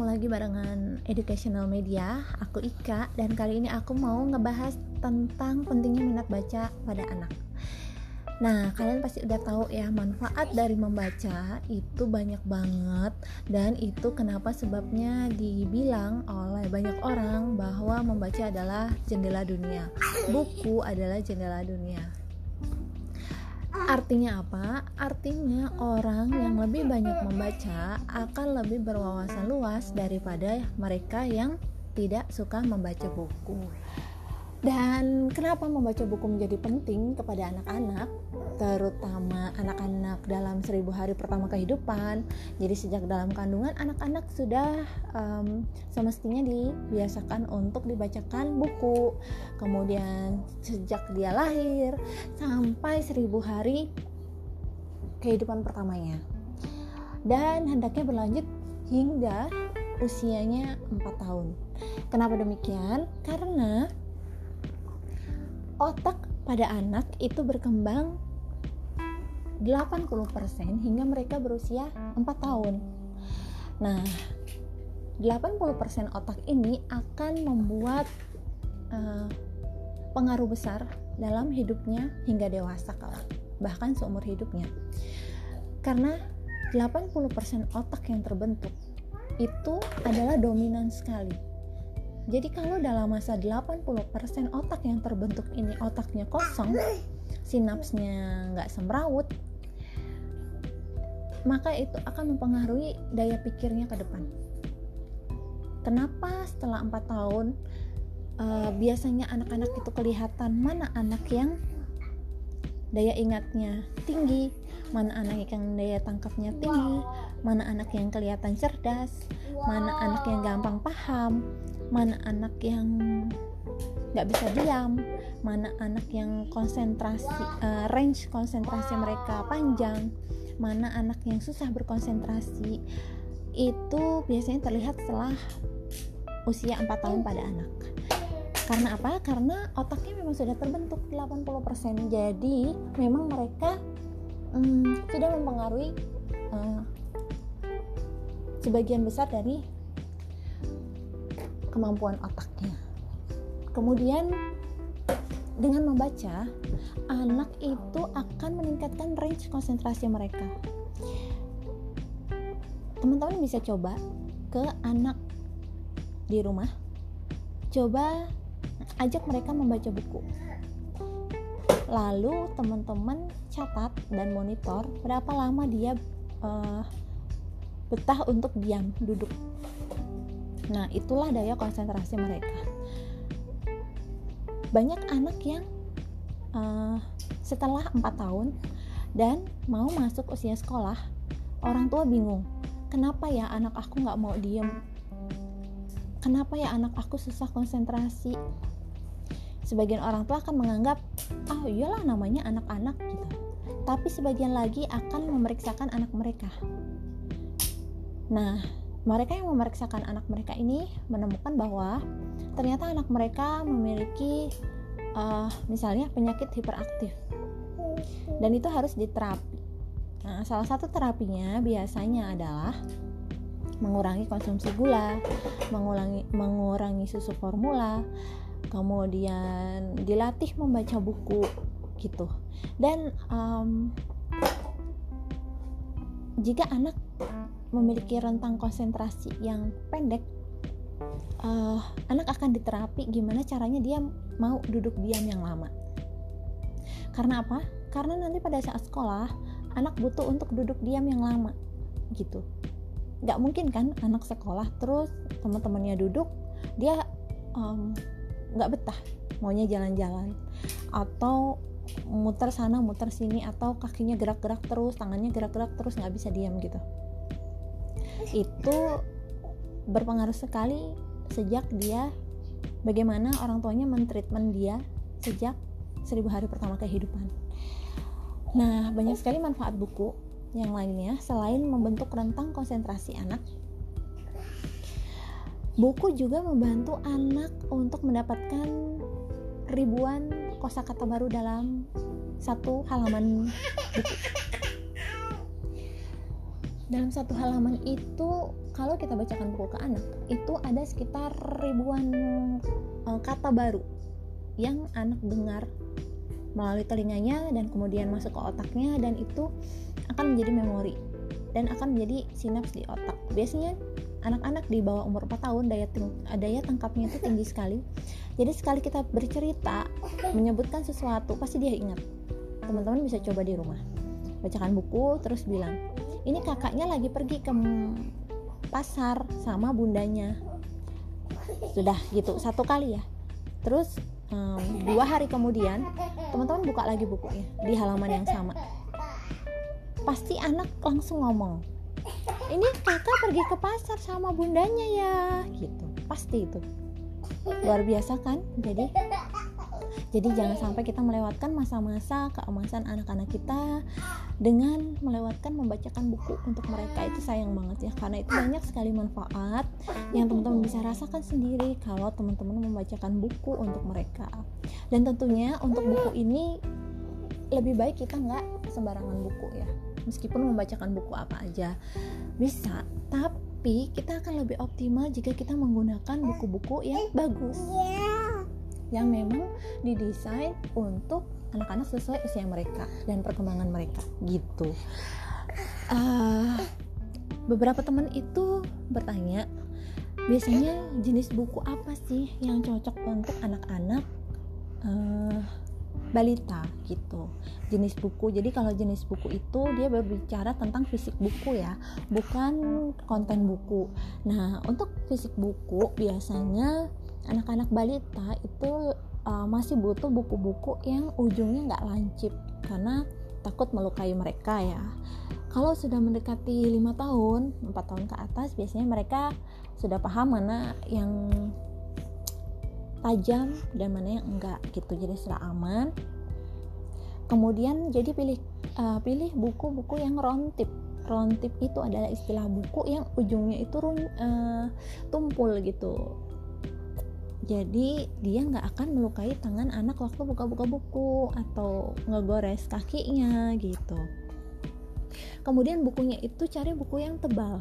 ketemu lagi barengan Educational Media. Aku Ika dan kali ini aku mau ngebahas tentang pentingnya minat baca pada anak. Nah, kalian pasti udah tahu ya manfaat dari membaca itu banyak banget dan itu kenapa sebabnya dibilang oleh banyak orang bahwa membaca adalah jendela dunia. Buku adalah jendela dunia. Artinya apa? Artinya orang yang lebih banyak membaca akan lebih berwawasan luas daripada mereka yang tidak suka membaca buku. Dan kenapa membaca buku menjadi penting kepada anak-anak, terutama anak-anak dalam seribu hari pertama kehidupan. Jadi sejak dalam kandungan anak-anak sudah um, semestinya dibiasakan untuk dibacakan buku. Kemudian sejak dia lahir sampai seribu hari kehidupan pertamanya. Dan hendaknya berlanjut hingga usianya 4 tahun. Kenapa demikian? Karena otak pada anak itu berkembang 80% hingga mereka berusia 4 tahun. Nah, 80% otak ini akan membuat uh, pengaruh besar dalam hidupnya hingga dewasa kelak, bahkan seumur hidupnya. Karena 80% otak yang terbentuk itu adalah dominan sekali jadi kalau dalam masa 80% otak yang terbentuk ini otaknya kosong, sinapsnya nggak semrawut, maka itu akan mempengaruhi daya pikirnya ke depan. Kenapa setelah 4 tahun uh, biasanya anak-anak itu kelihatan mana anak yang daya ingatnya tinggi, mana anak yang daya tangkapnya tinggi, mana anak yang kelihatan cerdas, mana anak yang gampang paham, mana anak yang nggak bisa diam mana anak yang konsentrasi uh, range konsentrasi mereka panjang mana anak yang susah berkonsentrasi itu biasanya terlihat setelah usia 4 tahun pada anak karena apa? karena otaknya memang sudah terbentuk 80% jadi memang mereka um, sudah mempengaruhi uh, sebagian besar dari kemampuan otaknya. Kemudian dengan membaca, anak itu akan meningkatkan range konsentrasi mereka. Teman-teman bisa coba ke anak di rumah, coba ajak mereka membaca buku. Lalu teman-teman catat dan monitor berapa lama dia uh, betah untuk diam duduk Nah, itulah daya konsentrasi mereka. Banyak anak yang uh, setelah 4 tahun dan mau masuk usia sekolah, orang tua bingung. Kenapa ya anak aku nggak mau diem? Kenapa ya anak aku susah konsentrasi? Sebagian orang tua akan menganggap, ah iyalah namanya anak-anak gitu. Tapi sebagian lagi akan memeriksakan anak mereka. Nah, mereka yang memeriksakan anak mereka ini menemukan bahwa ternyata anak mereka memiliki uh, misalnya penyakit hiperaktif dan itu harus diterapi. Nah, salah satu terapinya biasanya adalah mengurangi konsumsi gula, mengurangi mengurangi susu formula, kemudian dilatih membaca buku gitu. Dan um, jika anak memiliki rentang konsentrasi yang pendek uh, anak akan diterapi gimana caranya dia mau duduk diam yang lama. Karena apa? Karena nanti pada saat sekolah anak butuh untuk duduk diam yang lama gitu. Nggak mungkin kan anak sekolah terus teman-temannya duduk dia nggak um, betah maunya jalan-jalan. Atau muter sana muter sini atau kakinya gerak-gerak terus tangannya gerak-gerak terus nggak bisa diam gitu itu berpengaruh sekali sejak dia bagaimana orang tuanya mentreatment dia sejak seribu hari pertama kehidupan. Nah, banyak sekali manfaat buku yang lainnya selain membentuk rentang konsentrasi anak. Buku juga membantu anak untuk mendapatkan ribuan kosakata baru dalam satu halaman buku. Dalam satu halaman itu kalau kita bacakan buku ke anak itu ada sekitar ribuan uh, kata baru yang anak dengar melalui telinganya dan kemudian masuk ke otaknya dan itu akan menjadi memori dan akan menjadi sinaps di otak. Biasanya anak-anak di bawah umur 4 tahun daya daya tangkapnya itu tinggi sekali. Jadi sekali kita bercerita menyebutkan sesuatu pasti dia ingat. Teman-teman bisa coba di rumah bacakan buku terus bilang ini kakaknya lagi pergi ke pasar sama bundanya. Sudah gitu satu kali ya. Terus um, dua hari kemudian teman-teman buka lagi bukunya di halaman yang sama. Pasti anak langsung ngomong ini kakak pergi ke pasar sama bundanya ya gitu. Pasti itu. Luar biasa kan? Jadi jadi jangan sampai kita melewatkan masa-masa keemasan anak-anak kita dengan melewatkan membacakan buku untuk mereka. Itu sayang banget ya karena itu banyak sekali manfaat yang teman-teman bisa rasakan sendiri kalau teman-teman membacakan buku untuk mereka. Dan tentunya untuk buku ini lebih baik kita nggak sembarangan buku ya. Meskipun membacakan buku apa aja bisa tapi kita akan lebih optimal jika kita menggunakan buku-buku yang bagus yang memang didesain untuk anak-anak sesuai usia mereka dan perkembangan mereka gitu. Uh, beberapa teman itu bertanya biasanya jenis buku apa sih yang cocok untuk anak-anak uh, balita? Gitu. Jenis buku jadi kalau jenis buku itu dia berbicara tentang fisik buku ya bukan konten buku. Nah untuk fisik buku biasanya anak-anak balita itu uh, masih butuh buku-buku yang ujungnya nggak lancip karena takut melukai mereka ya. Kalau sudah mendekati lima tahun empat tahun ke atas biasanya mereka sudah paham mana yang tajam dan mana yang enggak gitu. Jadi setelah aman. Kemudian jadi pilih uh, pilih buku-buku yang round tip round tip itu adalah istilah buku yang ujungnya itu uh, tumpul gitu jadi dia nggak akan melukai tangan anak waktu buka-buka buku atau ngegores kakinya gitu. Kemudian bukunya itu cari buku yang tebal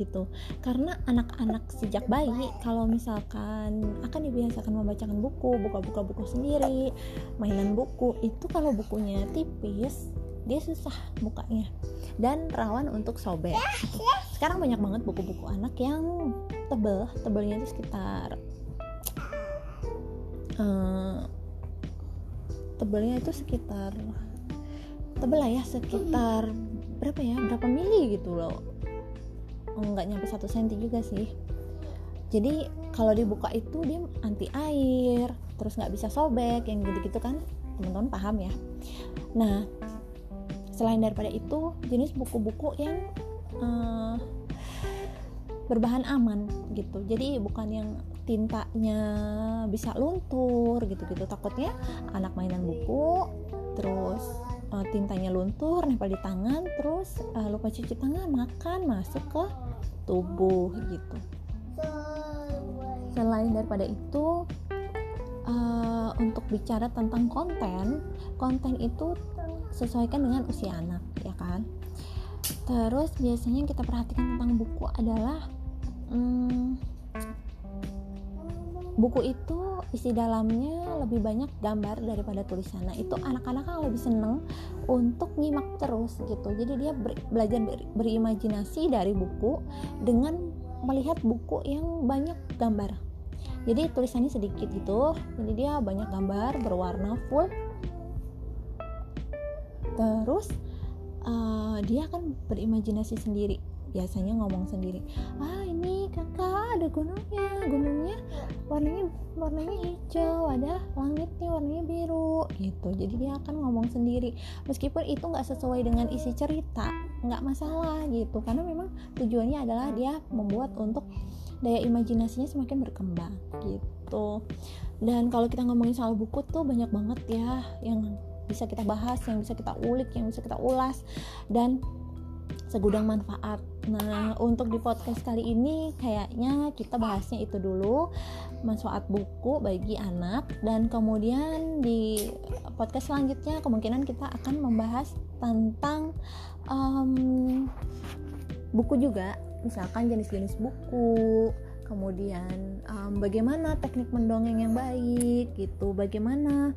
gitu. Karena anak-anak sejak bayi kalau misalkan akan dibiasakan membacakan buku buka-buka buku sendiri mainan buku itu kalau bukunya tipis dia susah bukanya. Dan rawan untuk sobek sekarang banyak banget buku-buku anak yang tebel tebelnya itu sekitar uh, tebelnya itu sekitar tebel lah ya sekitar berapa ya berapa mili gitu loh. Nggak nyampe satu senti juga sih. Jadi kalau dibuka itu dia anti air terus nggak bisa sobek yang gitu-gitu kan. Teman-teman paham ya. Nah selain daripada itu jenis buku-buku yang uh, berbahan aman gitu. Jadi bukan yang tintanya bisa luntur gitu-gitu. Takutnya anak mainan buku terus uh, tintanya luntur nempel di tangan terus uh, lupa cuci tangan makan masuk ke tubuh gitu. Selain daripada itu uh, untuk bicara tentang konten konten itu sesuaikan dengan usia anak ya kan? Terus biasanya yang kita perhatikan tentang buku adalah hmm, buku itu isi dalamnya lebih banyak gambar daripada tulisan. Nah, itu anak-anak kan lebih seneng untuk nyimak terus gitu. Jadi dia ber, belajar ber, berimajinasi dari buku dengan melihat buku yang banyak gambar. Jadi tulisannya sedikit gitu. Jadi dia banyak gambar berwarna full. Terus uh, dia akan berimajinasi sendiri biasanya ngomong sendiri ah ini kakak ada gunungnya. Gunungnya warnanya warnanya hijau ada langitnya warnanya biru gitu. Jadi dia akan ngomong sendiri. Meskipun itu nggak sesuai dengan isi cerita nggak masalah gitu. Karena memang tujuannya adalah dia membuat untuk daya imajinasinya semakin berkembang gitu. Dan kalau kita ngomongin soal buku tuh banyak banget ya yang bisa kita bahas yang bisa kita ulik yang bisa kita ulas. Dan segudang manfaat. Nah, untuk di podcast kali ini kayaknya kita bahasnya itu dulu. Manfaat buku bagi anak dan kemudian di podcast selanjutnya kemungkinan kita akan membahas tentang um, buku juga. Misalkan jenis-jenis buku kemudian um, bagaimana teknik mendongeng yang baik gitu. Bagaimana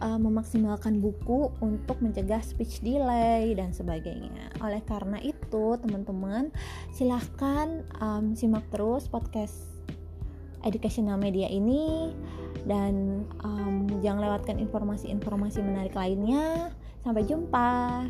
uh, memaksimalkan buku untuk mencegah speech delay dan sebagainya. Oleh karena itu teman-teman silahkan um, simak terus podcast educational media ini dan um, jangan lewatkan informasi-informasi menarik lainnya. Sampai jumpa